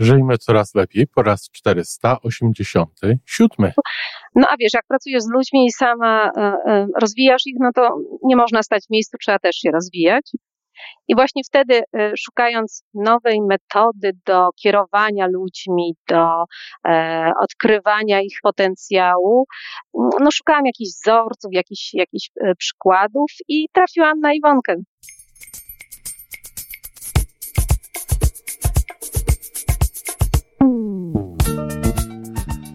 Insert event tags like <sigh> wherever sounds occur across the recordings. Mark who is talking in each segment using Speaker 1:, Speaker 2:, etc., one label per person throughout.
Speaker 1: Żyjmy coraz lepiej po raz 487.
Speaker 2: No a wiesz, jak pracujesz z ludźmi i sama e, e, rozwijasz ich, no to nie można stać w miejscu, trzeba też się rozwijać. I właśnie wtedy, e, szukając nowej metody do kierowania ludźmi, do e, odkrywania ich potencjału, no szukałam jakichś wzorców, jakichś, jakichś przykładów i trafiłam na Iwonkę.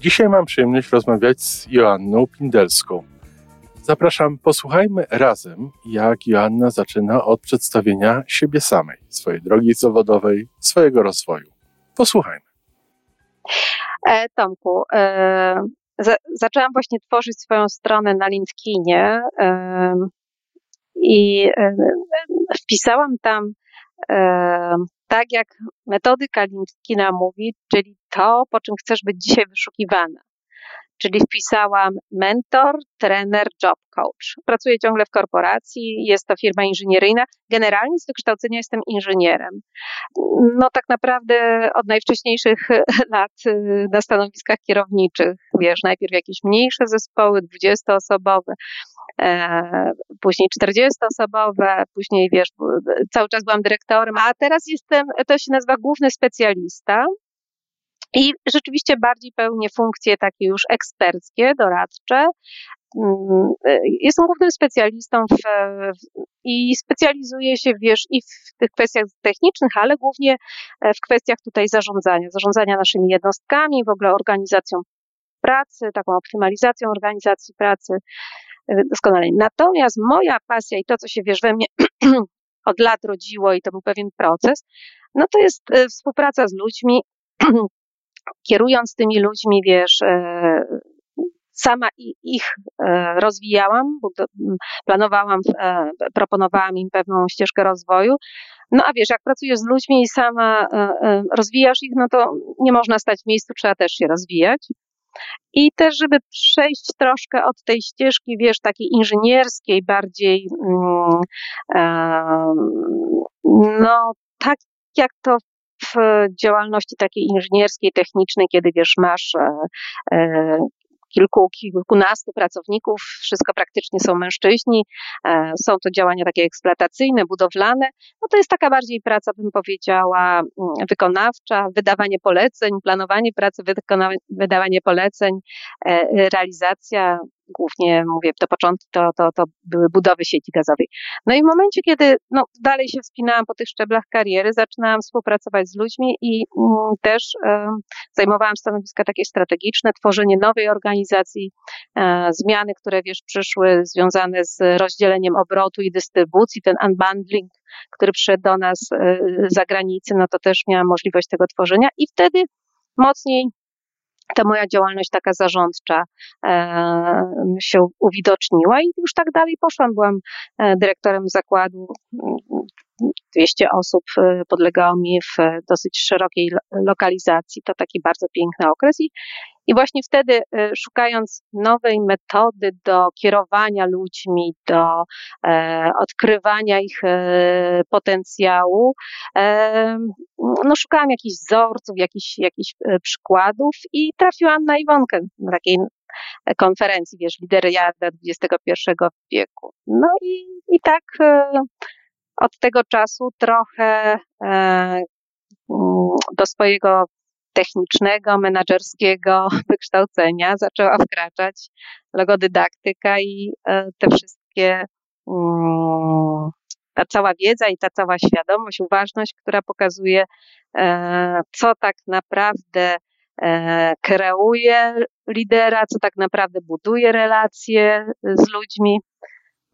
Speaker 1: Dzisiaj mam przyjemność rozmawiać z Joanną Pindelską. Zapraszam, posłuchajmy razem, jak Joanna zaczyna od przedstawienia siebie samej, swojej drogi zawodowej, swojego rozwoju. Posłuchajmy.
Speaker 2: E, Tomku, e, za, zaczęłam właśnie tworzyć swoją stronę na LinkedInie e, i e, wpisałam tam e, tak jak metodyka Lintkina mówi, czyli to, po czym chcesz być dzisiaj wyszukiwana. Czyli wpisałam mentor, trener, job coach. Pracuję ciągle w korporacji, jest to firma inżynieryjna. Generalnie z wykształcenia jestem inżynierem. No tak naprawdę od najwcześniejszych <laughs> lat y, na stanowiskach kierowniczych, wiesz, najpierw jakieś mniejsze zespoły, 20-osobowe, e, później 40-osobowe, później wiesz, cały czas byłam dyrektorem, a teraz jestem, to się nazywa główny specjalista, i rzeczywiście bardziej pełnię funkcje takie już eksperckie, doradcze. Mm, jestem głównym specjalistą w, i specjalizuję się, wiesz, i w tych kwestiach technicznych, ale głównie w kwestiach tutaj zarządzania, zarządzania naszymi jednostkami, w ogóle organizacją pracy, taką optymalizacją organizacji pracy, doskonale. Natomiast moja pasja i to, co się, wiesz, we mnie <clears throat> od lat rodziło i to był pewien proces, no to jest e, współpraca z ludźmi, <clears throat> kierując tymi ludźmi, wiesz, e, sama ich e, rozwijałam, planowałam, proponowałam im pewną ścieżkę rozwoju. No a wiesz, jak pracujesz z ludźmi i sama rozwijasz ich, no to nie można stać w miejscu, trzeba też się rozwijać. I też, żeby przejść troszkę od tej ścieżki, wiesz, takiej inżynierskiej, bardziej, mm, no, tak jak to w działalności takiej inżynierskiej, technicznej, kiedy wiesz, masz e, e, kilku, kilkunastu pracowników, wszystko praktycznie są mężczyźni, e, są to działania takie eksploatacyjne, budowlane, no to jest taka bardziej praca, bym powiedziała, mm, wykonawcza, wydawanie poleceń, planowanie pracy, wydawanie poleceń, realizacja głównie mówię, to początki to, to, to były budowy sieci gazowej. No i w momencie, kiedy no, dalej się wspinałam po tych szczeblach kariery, zaczynałam współpracować z ludźmi i mm, też e, zajmowałam stanowiska takie strategiczne, tworzenie nowej organizacji, e, zmiany, które wiesz, przyszły związane z rozdzieleniem obrotu i dystrybucji, ten unbundling, który przyszedł do nas e, z zagranicy, no to też miałam możliwość tego tworzenia i wtedy mocniej ta moja działalność taka zarządcza e, się uwidoczniła i już tak dalej poszłam. Byłam e, dyrektorem zakładu. 200 osób e, podlegało mi w dosyć szerokiej lokalizacji. To taki bardzo piękny okres i i właśnie wtedy, e, szukając nowej metody do kierowania ludźmi, do e, odkrywania ich e, potencjału, e, no szukałam jakichś wzorców, jakichś, jakichś e, przykładów i trafiłam na Iwonkę na takiej konferencji, wiesz, lidery Jarda XXI wieku. No i, i tak e, od tego czasu trochę do swojego technicznego, menedżerskiego <laughs> wykształcenia zaczęła wkraczać logodydaktyka i e, te wszystkie, mm, ta cała wiedza i ta cała świadomość, uważność, która pokazuje, e, co tak naprawdę e, kreuje lidera, co tak naprawdę buduje relacje z ludźmi.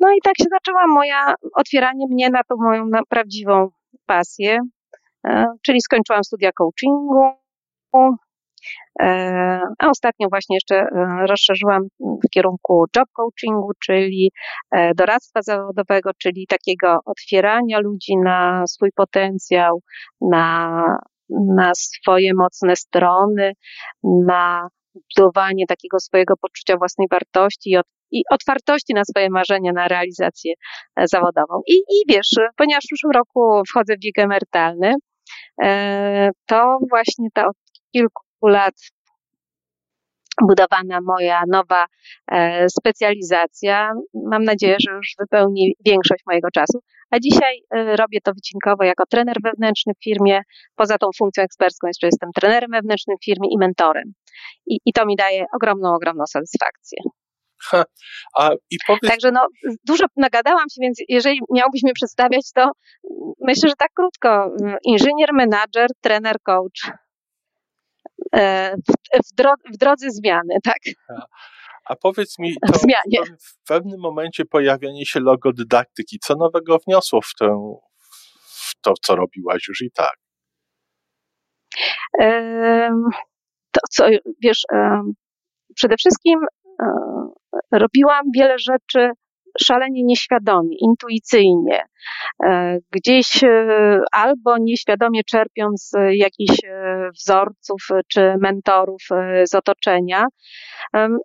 Speaker 2: No i tak się zaczęła moja, otwieranie mnie na tą moją na prawdziwą pasję, czyli skończyłam studia coachingu, A ostatnio właśnie jeszcze rozszerzyłam w kierunku job coachingu, czyli doradztwa zawodowego, czyli takiego otwierania ludzi na swój potencjał, na, na swoje mocne strony, na budowanie takiego swojego poczucia własnej wartości i, od, i otwartości na swoje marzenia, na realizację e, zawodową. I, I wiesz, ponieważ w przyszłym roku wchodzę w wiek emerytalny, e, to właśnie ta od kilku lat budowana moja nowa e, specjalizacja. Mam nadzieję, że już wypełni większość mojego czasu. A dzisiaj e, robię to wycinkowo jako trener wewnętrzny w firmie. Poza tą funkcją ekspercką jeszcze jestem trenerem wewnętrznym w firmie i mentorem. I, i to mi daje ogromną, ogromną satysfakcję.
Speaker 1: Ha, a, i powiedz...
Speaker 2: Także no, dużo nagadałam się, więc jeżeli miałbyś mnie przedstawiać, to myślę, że tak krótko. Inżynier, menadżer, trener, coach. E, w, dro, w drodze zmiany, tak?
Speaker 1: A, powiedz mi, to w, pewnym momencie pojawienie się logodydaktyki, co nowego wniosło w, tę, w to, co robiłaś już i tak?
Speaker 2: To, co, wiesz, przede wszystkim robiłam wiele rzeczy szalenie nieświadomie, intuicyjnie, e, gdzieś e, albo nieświadomie czerpiąc jakichś e, wzorców czy mentorów z otoczenia.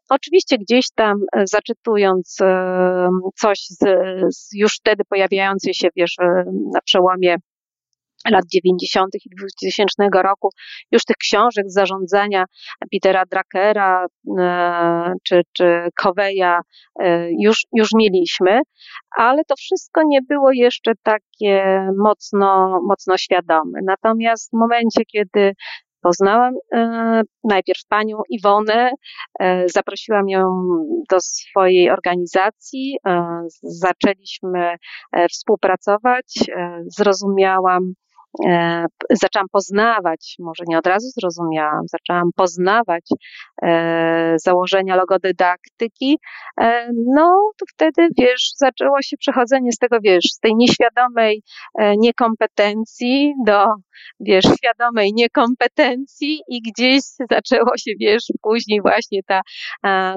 Speaker 2: Oczywiście gdzieś tam zaczytując coś z, z już wtedy pojawiającej się, wiesz, na przełomie lat 90. i 2000 roku, już tych książek z zarządzania Petera Drakera e, czy, czy Coveya e, już, już mieliśmy, ale to wszystko nie było jeszcze takie mocno, mocno świadome. Natomiast w momencie, kiedy Poznałam e, najpierw panią Iwonę, zaprosiłam ją do swojej organizacji, zaczęliśmy współpracować, zrozumiałam zaczęłam poznawać, może nie od razu zrozumiałam, zaczęłam poznawać e, założenia logodydaktyki, e, no to wtedy, wiesz, zaczęło się przechodzenie z tego, wiesz, z tej nieświadomej niekompetencji do, wiesz, świadomej niekompetencji i gdzieś zaczęło się, wiesz, później właśnie ta,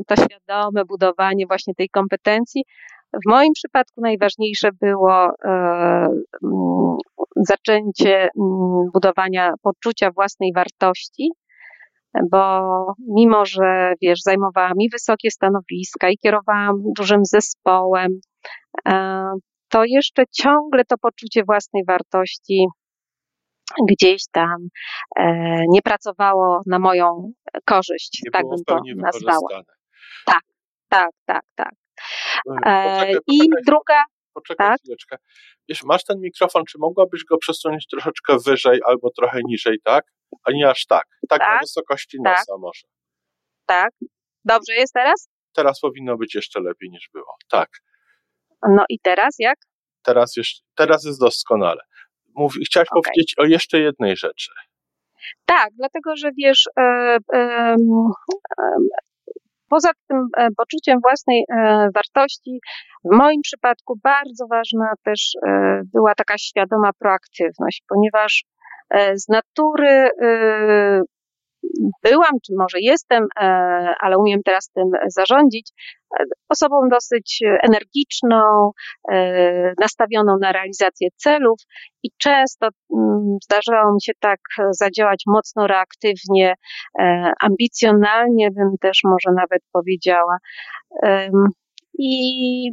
Speaker 2: to świadome budowanie właśnie tej kompetencji, w moim przypadku najważniejsze było e, zaczęcie mm, budowania poczucia własnej wartości, bo mimo, że wiesz, zajmowałam i wysokie stanowiska i kierowałam dużym zespołem, e, to jeszcze ciągle to poczucie własnej wartości gdzieś tam e, nie pracowało na moją korzyść,
Speaker 1: nie
Speaker 2: tak bym to nazwała. Tak, tak, tak, tak. Poczekaj, I poczekaj, druga.
Speaker 1: Poczekaj tak? chwileczkę. Wiesz, masz ten mikrofon, czy mogłabyś go przesunąć troszeczkę wyżej albo trochę niżej, tak? A nie aż tak. Tak, tak? na wysokości tak. nosa może.
Speaker 2: Tak. Dobrze jest teraz?
Speaker 1: Teraz powinno być jeszcze lepiej niż było. Tak.
Speaker 2: No i teraz jak?
Speaker 1: Teraz, jeszcze, teraz jest doskonale. Mówi, chciałaś okay. powiedzieć o jeszcze jednej rzeczy.
Speaker 2: Tak, dlatego że wiesz, e, e, e, Poza tym e, poczuciem własnej e, wartości, w moim przypadku bardzo ważna też e, była taka świadoma proaktywność, ponieważ z natury byłam, czy może jestem, e, ale umiem teraz tym zarządzić, e, osobą dosyć energiczną, e, nastawioną na realizację celów i często mm, zdarzało mi się tak zadziałać mocno reaktywnie, ambicjonalnie bym też może nawet powiedziała. I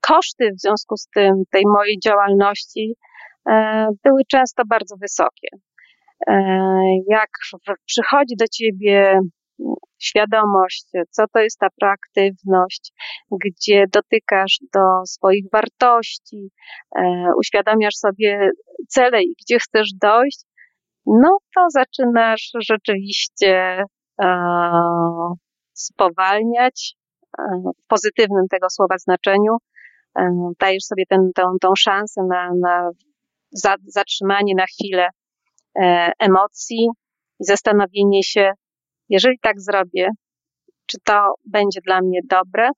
Speaker 2: koszty w związku z tym tej mojej działalności były często bardzo wysokie. E, jak przychodzi do ciebie świadomość, co to jest ta proaktywność, gdzie dotykasz do swoich wartości, e, uświadamiasz sobie cele i gdzie chcesz dojść, no to zaczynasz rzeczywiście e, spowalniać w pozytywnym tego słowa znaczeniu. Dajesz sobie tę, tą, tą szansę na, na zatrzymanie na chwilę emocji i zastanowienie się, jeżeli tak zrobię, czy to będzie dla mnie dobre?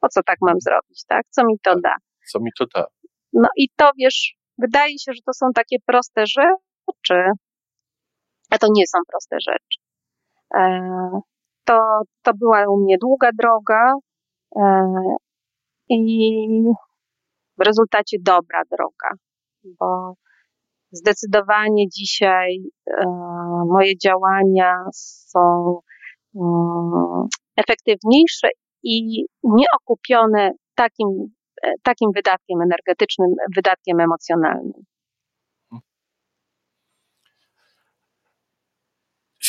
Speaker 2: Po co tak mam zrobić, tak? Co mi to tak. da?
Speaker 1: Co mi to da?
Speaker 2: No i to wiesz, wydaje się, że to są takie proste rzeczy, A to nie są proste rzeczy. To, to była u mnie długa droga i w rezultacie dobra droga, bo zdecydowanie dzisiaj moje działania są efektywniejsze i nieokupione takim, e, takim wydatkiem energetycznym, wydatkiem emocjonalnym.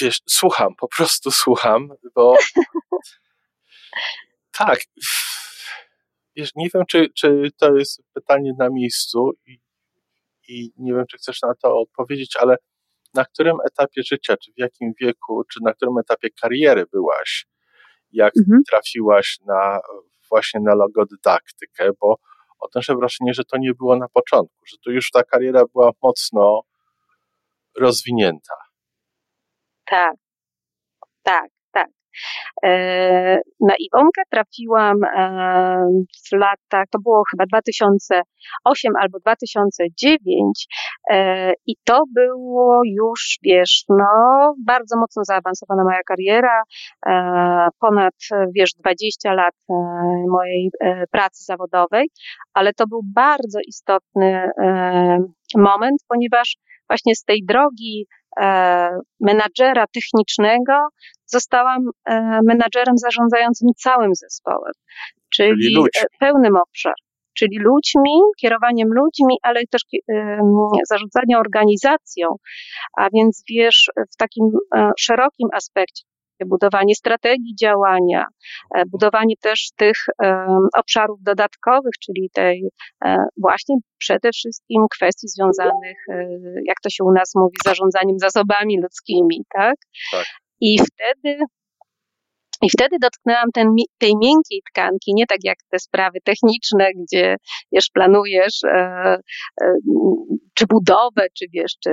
Speaker 1: Wiesz, słucham, po prostu słucham, bo <laughs> tak, wiesz, nie wiem, czy, czy to jest pytanie na miejscu i, i nie wiem, czy chcesz na to odpowiedzieć, ale na którym etapie życia, czy w jakim wieku, czy na którym etapie kariery byłaś, jak mhm. trafiłaś na właśnie na logodydaktykę, bo odnoszę wrażenie, że to nie było na początku, że tu już ta kariera była mocno rozwinięta.
Speaker 2: Tak, tak. E, na Iwonkę trafiłam e, w latach, to było chyba 2008 albo 2009 e, i to było już, wiesz, no, bardzo mocno zaawansowana moja kariera, ponad, wiesz, 20 lat mojej pracy zawodowej, ale to był bardzo istotny moment, ponieważ właśnie z tej drogi menadżera technicznego zostałam e, menadżerem zarządzającym całym zespołem, czyli, czyli e, pełnym obszar. Czyli ludźmi, kierowaniem ludźmi, ale też zarządzaniem organizacją, a więc wiesz, w takim e, szerokim aspekcie, budowanie strategii działania, budowanie też tych obszarów dodatkowych, czyli tej właśnie przede wszystkim kwestii związanych, jak to się u nas mówi, zarządzaniem zasobami ludzkimi, tak? tak. I wtedy i wtedy dotknęłam ten, tej miękkiej tkanki, nie tak jak te sprawy techniczne, gdzie wiesz, planujesz e, e, czy budowę, czy wiesz, czy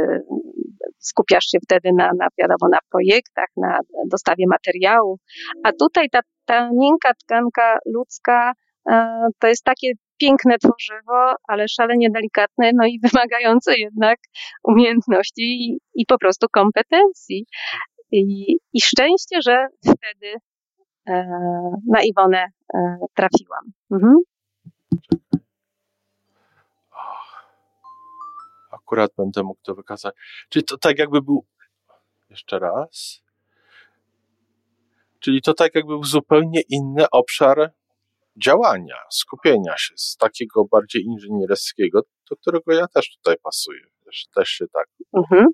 Speaker 2: skupiasz się wtedy na, na, wiadomo, na projektach, na dostawie materiału. A tutaj ta, miękka tkanka ludzka e, to jest takie piękne tworzywo, ale szalenie delikatne, no i <laughs> wymagające jednak umiejętności i, i po prostu kompetencji. I, i szczęście, że wtedy e, na Iwonę e, trafiłam. Mhm.
Speaker 1: Akurat będę mógł to wykazać. Czyli to tak jakby był. Jeszcze raz. Czyli to tak jakby był zupełnie inny obszar działania, skupienia się z takiego bardziej inżynierskiego, do którego ja też tutaj pasuję. Też, też się tak. Mhm.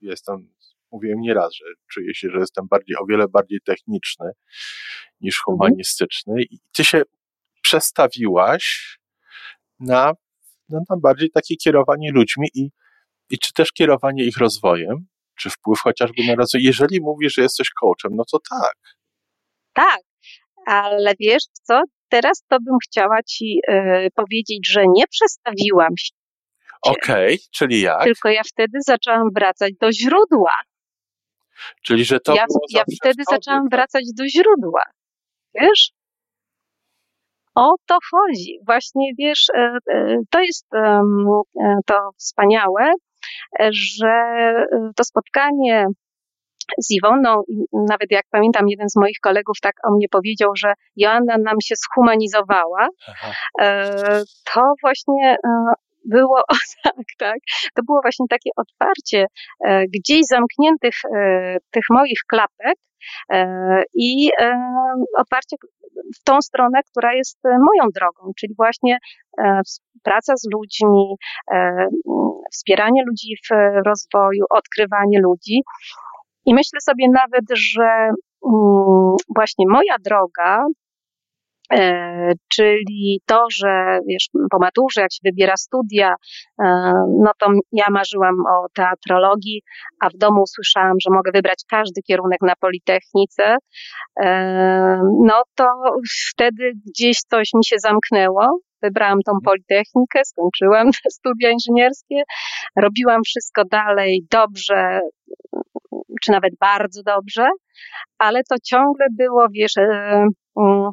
Speaker 1: Jestem mówiłem nieraz, że czuję się, że jestem bardziej, o wiele bardziej techniczny niż mhm. humanistyczny i ty się przestawiłaś na, no, na bardziej takie kierowanie ludźmi i, i czy też kierowanie ich rozwojem, czy wpływ chociażby na rozwój. Jeżeli mówisz, że jesteś coachem, no to tak.
Speaker 2: Tak, ale wiesz co, teraz to bym chciała ci y, powiedzieć, że nie przestawiłam się.
Speaker 1: Okej, okay, czyli jak?
Speaker 2: Tylko ja wtedy zaczęłam wracać do źródła.
Speaker 1: Czyli, że to
Speaker 2: ja, ja wtedy zaczęłam wracać do źródła. Wiesz? O to chodzi. Właśnie, wiesz, e, e, to jest e, to wspaniałe, że to spotkanie z Iwoną, nawet jak pamiętam, jeden z moich kolegów tak o mnie powiedział, że Joanna nam się zhumanizowała, Aha. to właśnie było, <laughs> o, tak, tak, to było właśnie takie otwarcie e, gdzieś zamkniętych e, tych moich klapek e, i otwarcie w tą stronę, która jest moją drogą, czyli właśnie praca z ludźmi, wspieranie ludzi w rozwoju, odkrywanie ludzi. I myślę sobie nawet, że mm, właśnie moja droga E, czyli to, że wiesz, po maturze, jak się wybiera studia, e, no to ja marzyłam o teatrologii, a w domu usłyszałam, że mogę wybrać każdy kierunek na Politechnice, e, no to wtedy gdzieś coś mi się zamknęło. Wybrałam tą Politechnikę, skończyłam <laughs> te studia inżynierskie, robiłam wszystko dalej dobrze, czy nawet bardzo dobrze, ale to ciągle było, wiesz, mm,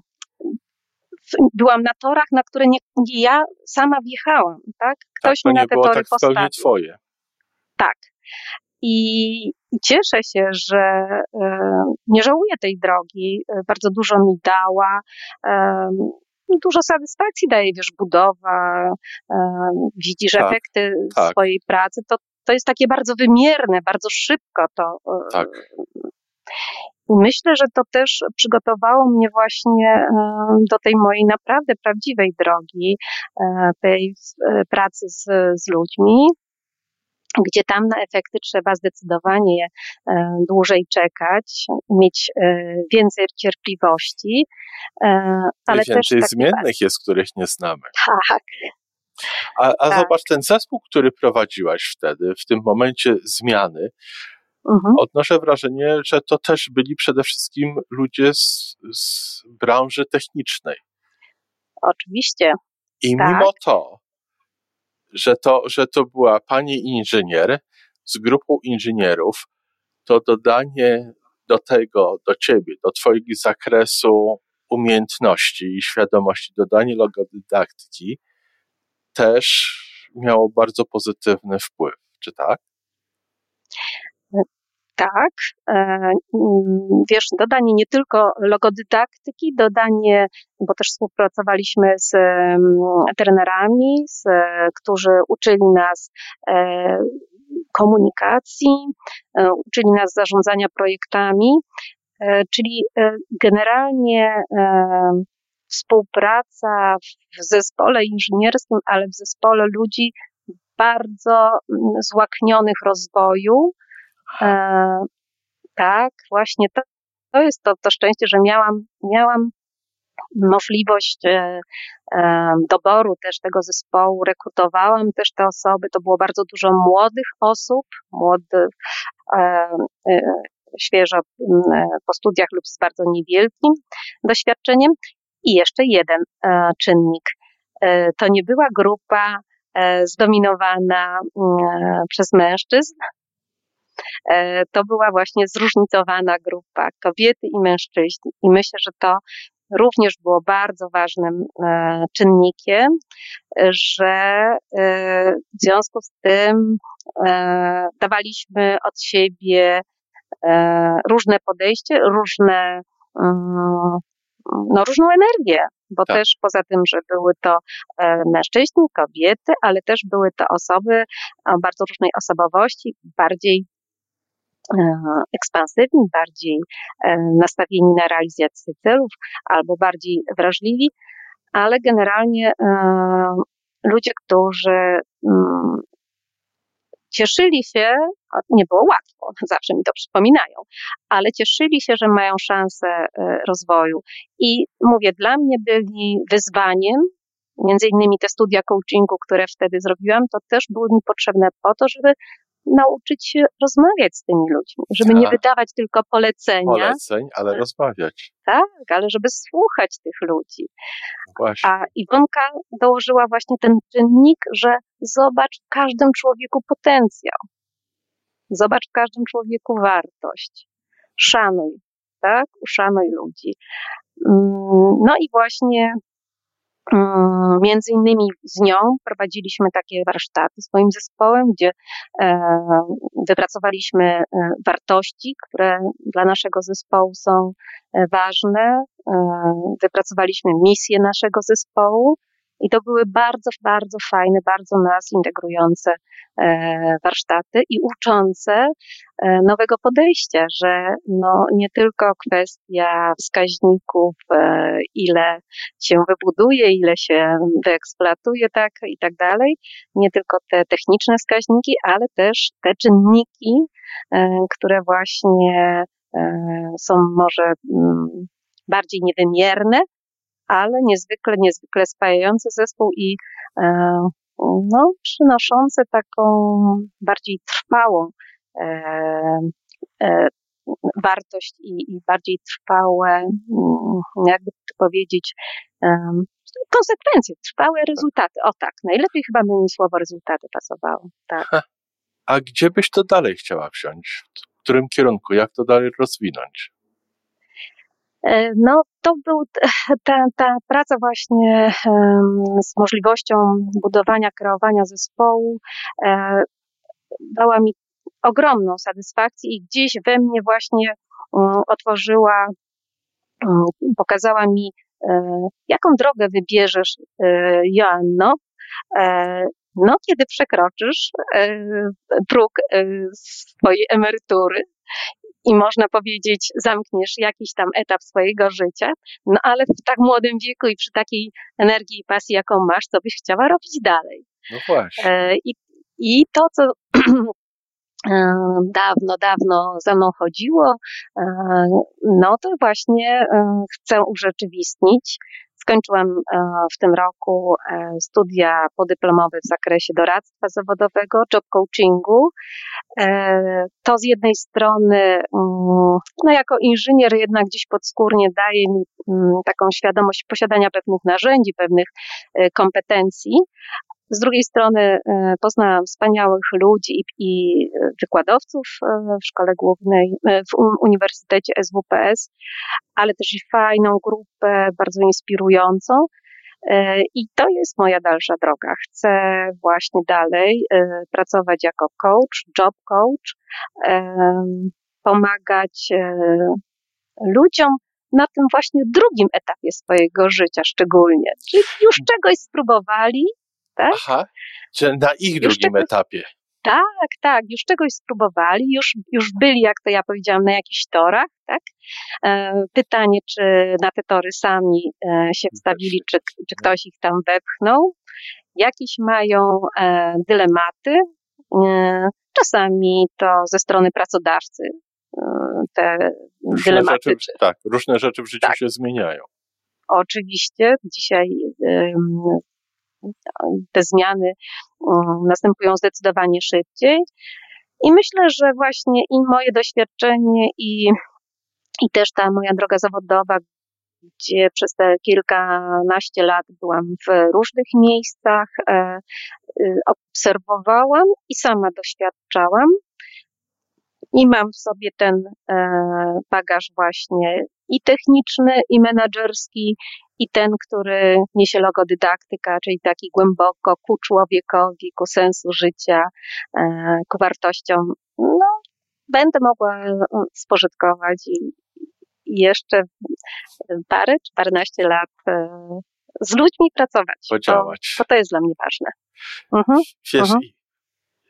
Speaker 2: byłam na torach, na które nie, nie ja sama wjechałam, tak?
Speaker 1: Ktoś tak, mi na te tory tak postawił. twoje.
Speaker 2: Tak. I cieszę się, że e, nie żałuję tej drogi. E, bardzo dużo mi dała. E, dużo satysfakcji daje, wiesz, budowa, widzisz tak, efekty tak. swojej pracy. To, to jest takie bardzo wymierne, bardzo szybko to.
Speaker 1: Tak.
Speaker 2: Myślę, że to też przygotowało mnie właśnie do tej mojej naprawdę prawdziwej drogi, tej pracy z, z ludźmi gdzie tam na efekty trzeba zdecydowanie e, dłużej czekać, mieć e, więcej cierpliwości,
Speaker 1: e, ale więcej też zmiennych jest, których nie znamy.
Speaker 2: Tak.
Speaker 1: A, a tak. zobacz, ten zespół, który prowadziłaś wtedy, w tym momencie zmiany, mhm. odnoszę wrażenie, że to też byli przede wszystkim ludzie z, z branży technicznej.
Speaker 2: Oczywiście.
Speaker 1: I tak. mimo to, że to, że to była pani inżynier z grupą inżynierów, to dodanie do tego, do ciebie, do twojego zakresu umiejętności i świadomości, dodanie logodydaktyki też miało bardzo pozytywny wpływ, czy tak?
Speaker 2: Tak. E, mm, wiesz, dodanie nie tylko logodydaktyki, dodanie, bo też współpracowaliśmy z mm, trenerami, z, którzy uczyli nas e, komunikacji, e, uczyli nas zarządzania projektami, czyli generalnie współpraca w zespole inżynierskim, ale w zespole ludzi bardzo mm, złaknionych rozwoju, E, tak, właśnie to, to jest to, to szczęście, że miałam, miałam możliwość e, e, doboru też tego zespołu, rekrutowałam też te osoby. To było bardzo dużo młodych osób, młodych, świeżo po studiach lub z bardzo niewielkim doświadczeniem. I jeszcze jeden czynnik. To nie była grupa zdominowana przez mężczyzn, E, to była właśnie zróżnicowana grupa kobiety i mężczyźni. I myślę, że to również było bardzo ważnym e, czynnikiem, że e, w związku z tym dawaliśmy od siebie różne podejście, różne, mm, no, różną energię, bo tak. też poza tym, że były to mężczyźni, kobiety, ale też były to osoby o bardzo różnej osobowości, bardziej E, ekspansywni, bardziej e, nastawieni na realizację celów albo bardziej wrażliwi, ale generalnie e, ludzie, którzy mm, cieszyli się, nie było łatwo, <laughs> zawsze mi to przypominają, ale cieszyli się, że mają szansę rozwoju. I mówię, dla mnie byli wyzwaniem, między innymi te studia coachingu, które wtedy zrobiłam, to też były mi potrzebne po to, żeby nauczyć się rozmawiać z tymi ludźmi, żeby tak. nie wydawać tylko polecenia.
Speaker 1: Poleceń, ale rozmawiać.
Speaker 2: Tak, ale żeby słuchać tych ludzi.
Speaker 1: Właśnie.
Speaker 2: A Iwonka dołożyła właśnie ten czynnik, że zobacz w każdym człowieku potencjał. Zobacz w każdym człowieku wartość. Szanuj, tak? Uszanuj ludzi. Mm, no i właśnie między innymi z nią prowadziliśmy takie warsztaty swoim zespołem, gdzie e, wypracowaliśmy e, wartości, które dla naszego zespołu są e, ważne. Wypracowaliśmy misję naszego zespołu i to były bardzo, bardzo fajne, bardzo nas integrujące e, warsztaty i uczące e, nowego podejścia, że no nie tylko kwestia wskaźników, e, ile się wybuduje, ile się wyeksploatuje, tak i tak dalej, nie tylko te techniczne wskaźniki, ale też te czynniki, które właśnie są może mm, bardziej niewymierne, ale niezwykle, niezwykle spajający zespół i e, no, przynoszący taką bardziej trwałą e, e, wartość i, i bardziej trwałe, mm, jakby to powiedzieć, konsekwencje, trwałe rezultaty. O tak, najlepiej chyba by mi słowo rezultaty pasowało. Tak.
Speaker 1: A gdzie byś to dalej chciała wziąć? W którym kierunku? Jak to dalej rozwinąć?
Speaker 2: E, no, to był <laughs> ta, ta praca właśnie z możliwością budowania, kreowania zespołu, e, dała mi ogromną satysfakcję i gdzieś we mnie właśnie otworzyła, pokazała mi, jaką drogę wybierzesz, Joanno, no, kiedy przekroczysz próg swojej emerytury, i można powiedzieć, zamkniesz jakiś tam etap swojego życia, no ale w tak młodym wieku i przy takiej energii i pasji, jaką masz, co byś chciała robić dalej.
Speaker 1: No właśnie. E,
Speaker 2: I, i to, co <clears throat> e, dawno, dawno za mną chodziło, e, no to właśnie chcę urzeczywistnić. Skończyłam w tym roku studia podyplomowe w zakresie doradztwa zawodowego, job coachingu. To z jednej strony, mm, no jako inżynier jednak gdzieś podskórnie daje mi mm, taką świadomość posiadania pewnych narzędzi, pewnych kompetencji, z drugiej strony e, poznałam wspaniałych ludzi i wykładowców e, w szkole głównej, e, w Uniwersytecie SWPS, ale też i fajną grupę, bardzo inspirującą. I to jest moja dalsza droga. Chcę właśnie dalej pracować jako coach, job coach, pomagać ludziom na tym właśnie drugim etapie swojego życia szczególnie. Czyli już czegoś spróbowali, tak?
Speaker 1: Aha, czy na ich już drugim czegoś, etapie.
Speaker 2: Tak, tak, już czegoś spróbowali, już, już byli, jak to ja powiedziałam, na jakichś torach, tak? E, pytanie, czy na te tory sami e, się wstawili, czy, czy ktoś ich tam wepchnął. Jakieś mają e, dylematy, czasami to ze strony pracodawcy te różne dylematy.
Speaker 1: Rzeczy, tak, różne rzeczy w życiu tak. się zmieniają.
Speaker 2: Oczywiście. Dzisiaj te zmiany um, następują zdecydowanie szybciej. I myślę, że właśnie i moje doświadczenie, i, i też ta moja droga zawodowa, gdzie przez te kilkanaście lat byłam w różnych miejscach, e, y, obserwowałam i sama doświadczałam. I mam w sobie ten e, bagaż właśnie i techniczny, i menedżerski, i ten, który niesie logodydaktyka, czyli taki głęboko ku człowiekowi, ku sensu życia, e, ku wartościom, no, będę mogła e, spożytkować i, jeszcze parę czy paręnaście lat e, z ludźmi pracować.
Speaker 1: Podziałać.
Speaker 2: Bo, bo to jest dla mnie ważne. Mhm,
Speaker 1: Wiesz, mhm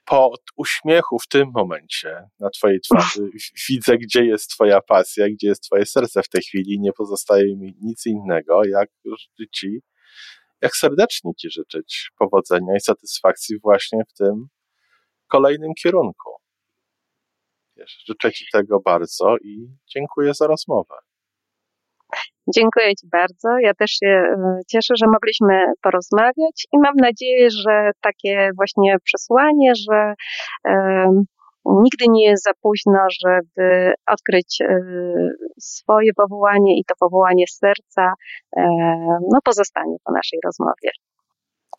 Speaker 1: po uśmiechu w tym momencie na Twojej twarzy widzę, gdzie jest Twoja pasja, gdzie jest Twoje serce w tej chwili. Nie pozostaje mi nic innego, jak Ci, jak serdecznie Ci życzyć powodzenia i satysfakcji właśnie w tym kolejnym kierunku. Wiesz, życzę Ci tego bardzo i dziękuję za rozmowę.
Speaker 2: Dziękuję Ci bardzo. Ja też się e, cieszę, że mogliśmy porozmawiać i mam nadzieję, że takie właśnie przesłanie, że um, nigdy nie jest za późno, żeby odkryć um, swoje powołanie i to powołanie serca no, pozostanie po naszej rozmowie.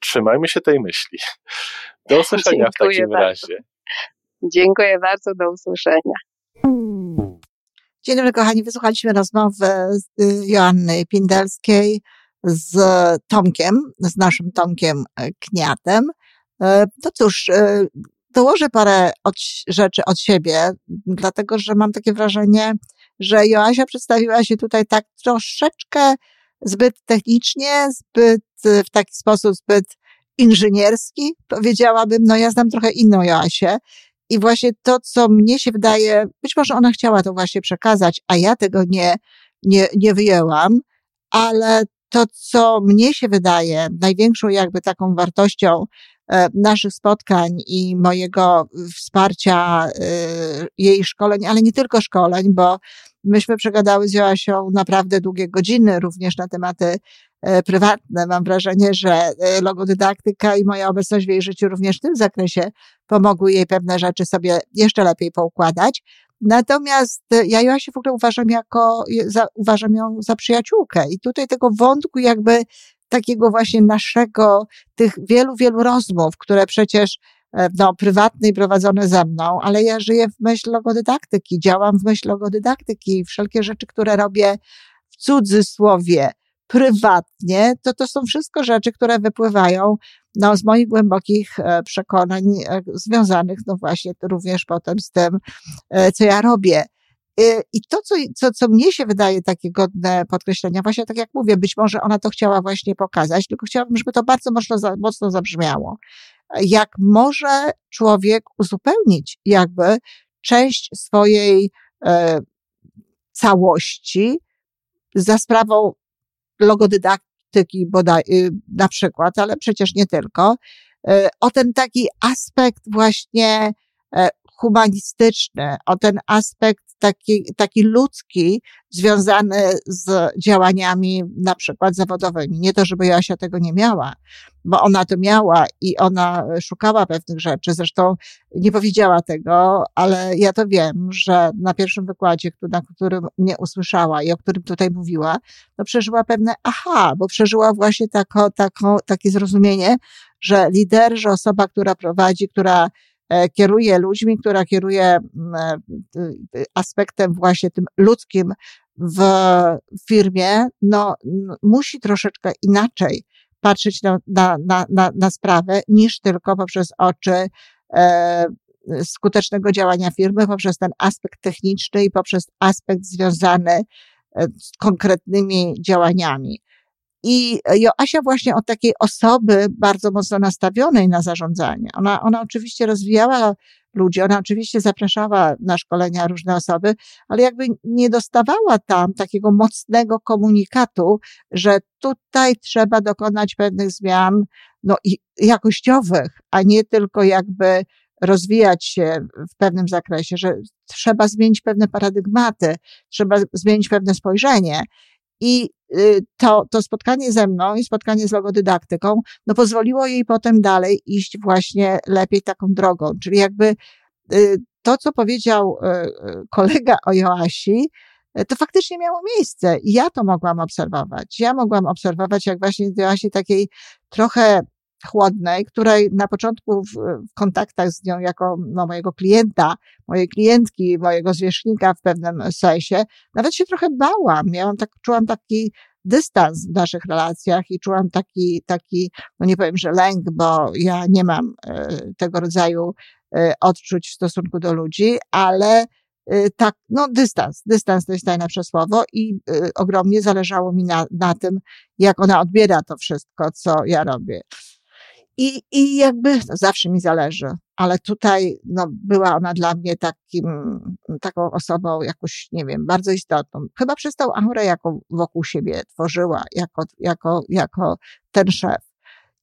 Speaker 1: Trzymajmy się tej myśli. Do usłyszenia Dziękuję w takim bardzo. razie.
Speaker 2: Dziękuję bardzo, do usłyszenia.
Speaker 3: Dzień dobry, kochani. Wysłuchaliśmy rozmowy y, Joanny Pindelskiej z Tomkiem, z naszym Tomkiem e, Kniatem. E, to cóż, e, dołożę parę od, rzeczy od siebie, dlatego że mam takie wrażenie, że Joasia przedstawiła się tutaj tak troszeczkę zbyt technicznie, zbyt w taki sposób zbyt inżynierski. Powiedziałabym, no ja znam trochę inną Joasię i właśnie to, co mnie się wydaje, być może ona chciała to właśnie przekazać, a ja tego nie, nie, nie wyjęłam, ale to, co mnie się wydaje największą jakby taką wartością e, naszych spotkań i mojego wsparcia e, jej szkoleń, ale nie tylko szkoleń, bo myśmy przegadały z Joasią naprawdę długie godziny również na tematy prywatne. Mam wrażenie, że e, logodydaktyka i moja obecność w jej życiu również w tym zakresie pomogły jej pewne rzeczy sobie jeszcze lepiej poukładać. Natomiast e, ja Joasię w ogóle uważam jako, za, uważam ją za przyjaciółkę i tutaj tego wątku jakby takiego właśnie naszego, tych wielu, wielu rozmów, które przecież no, prywatne i prowadzone ze mną, ale ja żyję w myśl logodydaktyki, działam w myśl logodydaktyki, wszelkie rzeczy, które robię w cudzysłowie, prywatnie, to to są wszystko rzeczy, które wypływają no, z moich głębokich e, przekonań e, związanych, no właśnie, również potem z tym, e, co ja robię. I to, co, co, co mnie się wydaje takie godne podkreślenia, właśnie tak jak mówię, być może ona to chciała właśnie pokazać, tylko chciałabym, żeby to bardzo mocno, mocno zabrzmiało. Jak może człowiek uzupełnić jakby część swojej e, całości za sprawą logodydaktyki bodaj, y, na przykład, ale przecież nie tylko, y, o ten taki aspekt właśnie e, humanistyczny, o ten aspekt taki, taki ludzki, związany z działaniami na przykład zawodowymi. Nie to, żeby Joasia tego nie miała, bo ona to miała i ona szukała pewnych rzeczy. Zresztą nie powiedziała tego, ale ja to wiem, że na pierwszym wykładzie, na którym mnie usłyszała i o którym tutaj mówiła, to przeżyła pewne aha, bo przeżyła właśnie tako, tako, takie zrozumienie, że lider, że osoba, która prowadzi, która kieruje ludźmi, która kieruje mm, e, aspektem właśnie tym ludzkim w firmie, no, musi troszeczkę inaczej patrzeć na, na, na, na sprawę niż tylko poprzez oczy e, skutecznego działania firmy, poprzez ten aspekt techniczny i poprzez aspekt związany z konkretnymi działaniami. I Joasia właśnie od takiej osoby bardzo mocno nastawionej na zarządzanie. Ona, ona oczywiście rozwijała ludzi, ona oczywiście zapraszała na szkolenia różne osoby, ale jakby nie dostawała tam takiego mocnego komunikatu, że tutaj trzeba dokonać pewnych zmian, no i jakościowych, a nie tylko jakby rozwijać się w pewnym zakresie, że trzeba zmienić pewne paradygmaty, trzeba zmienić pewne spojrzenie. I y, to, to spotkanie ze mną i spotkanie z logodydaktyką, no pozwoliło jej potem dalej iść właśnie lepiej taką drogą. Czyli jakby y, to, co powiedział y, kolega o Joasi, to faktycznie miało miejsce i ja to mogłam obserwować. Ja mogłam obserwować, jak właśnie Joasi takiej trochę chłodnej, której na początku w, kontaktach z nią jako no, mojego klienta, mojej klientki, mojego zwierzchnika w pewnym sensie, nawet się trochę bałam. Miałam tak, czułam taki dystans w naszych relacjach i czułam taki, taki, no nie powiem, że lęk, bo ja nie mam e, tego rodzaju e, odczuć w stosunku do ludzi, ale e, tak, no dystans, dystans to jest najlepsze słowo i ogromnie zależało mi na, na tym, jak ona odbiera to wszystko, co ja robię. I, i jakby zawsze mi zależy, ale tutaj no, była ona dla mnie takim, taką osobą jakoś, nie wiem, bardzo istotną. Chyba przez tą aurę, jaką wokół siebie tworzyła, jako, jako, jako ten szef.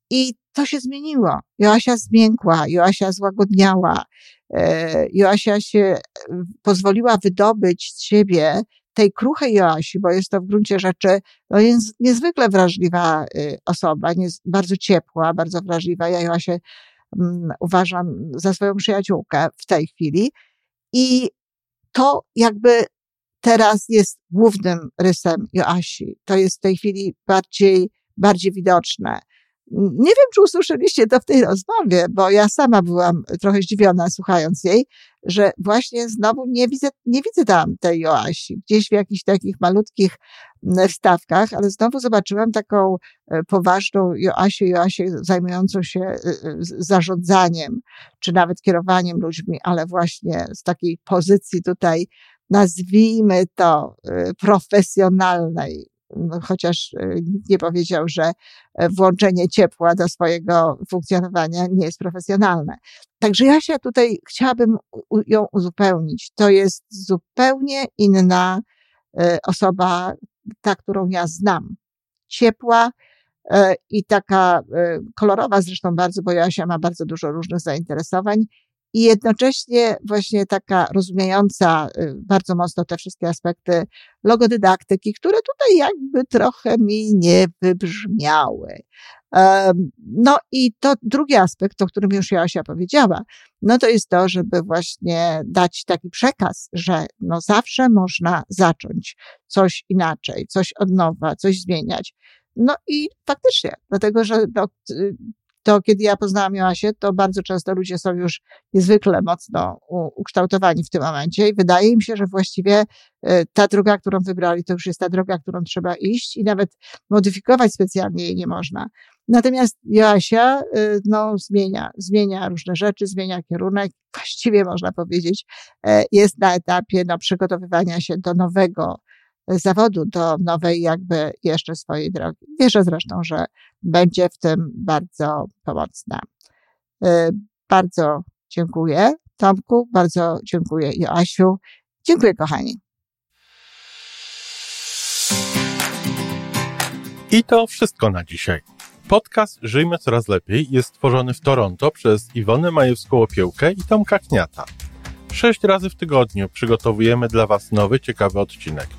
Speaker 3: I to się zmieniło. Joasia zmiękła, Joasia złagodniała, e, Joasia się pozwoliła wydobyć z siebie tej kruchej Joasi, bo jest to w gruncie rzeczy no jest niezwykle wrażliwa y, osoba, jest bardzo ciepła, bardzo wrażliwa. Ja Joasię um, uważam za swoją przyjaciółkę w tej chwili i to jakby teraz jest głównym rysem Joasi. To jest w tej chwili bardziej, bardziej widoczne. Nie wiem, czy usłyszeliście to w tej rozmowie, bo ja sama byłam trochę zdziwiona słuchając jej, że właśnie znowu nie widzę, nie widzę tam tej Joasi, gdzieś w jakichś takich malutkich wstawkach, ale znowu zobaczyłam taką e, poważną Joasię, Joasię zajmującą się e, e, zarządzaniem, czy nawet kierowaniem ludźmi, ale właśnie z takiej pozycji tutaj, nazwijmy to profesjonalnej, chociaż e, nikt nie powiedział, że e, włączenie ciepła do swojego funkcjonowania nie jest profesjonalne. Także ja się tutaj chciałabym ją uzupełnić. To jest zupełnie inna e, osoba, ta, którą ja znam. Ciepła i taka kolorowa zresztą bardzo, bo Jasia ma bardzo dużo różnych zainteresowań i jednocześnie właśnie taka rozumiejąca y, bardzo mocno te wszystkie aspekty logodydaktyki, które tutaj jakby trochę mi nie wybrzmiały. No i to drugi aspekt, o którym już Joasia powiedziała, no to jest to, żeby właśnie dać taki przekaz, że no zawsze można zacząć coś inaczej, coś od nowa, coś zmieniać. No i faktycznie, dlatego że no, to kiedy ja poznałam Joasię, to bardzo często ludzie są już niezwykle mocno ukształtowani w tym momencie i wydaje mi się, że właściwie e, ta droga, którą wybrali, to już jest ta droga, którą trzeba iść i nawet modyfikować specjalnie jej nie można. Natomiast Joasia, e, no, zmienia, zmienia różne rzeczy, zmienia kierunek. Właściwie można powiedzieć, e, jest na etapie, no, przygotowywania się do nowego zawodu, do nowej jakby jeszcze swojej drogi. Wierzę zresztą, że będzie w tym bardzo pomocna. Y, bardzo dziękuję Tomku, bardzo dziękuję Joasiu. Dziękuję kochani.
Speaker 1: I to wszystko na dzisiaj. Podcast Żyjmy Coraz Lepiej jest stworzony w Toronto przez Iwonę Majewską-Opiełkę i Tomka Kniata. Sześć razy w tygodniu przygotowujemy dla Was nowy, ciekawy odcinek.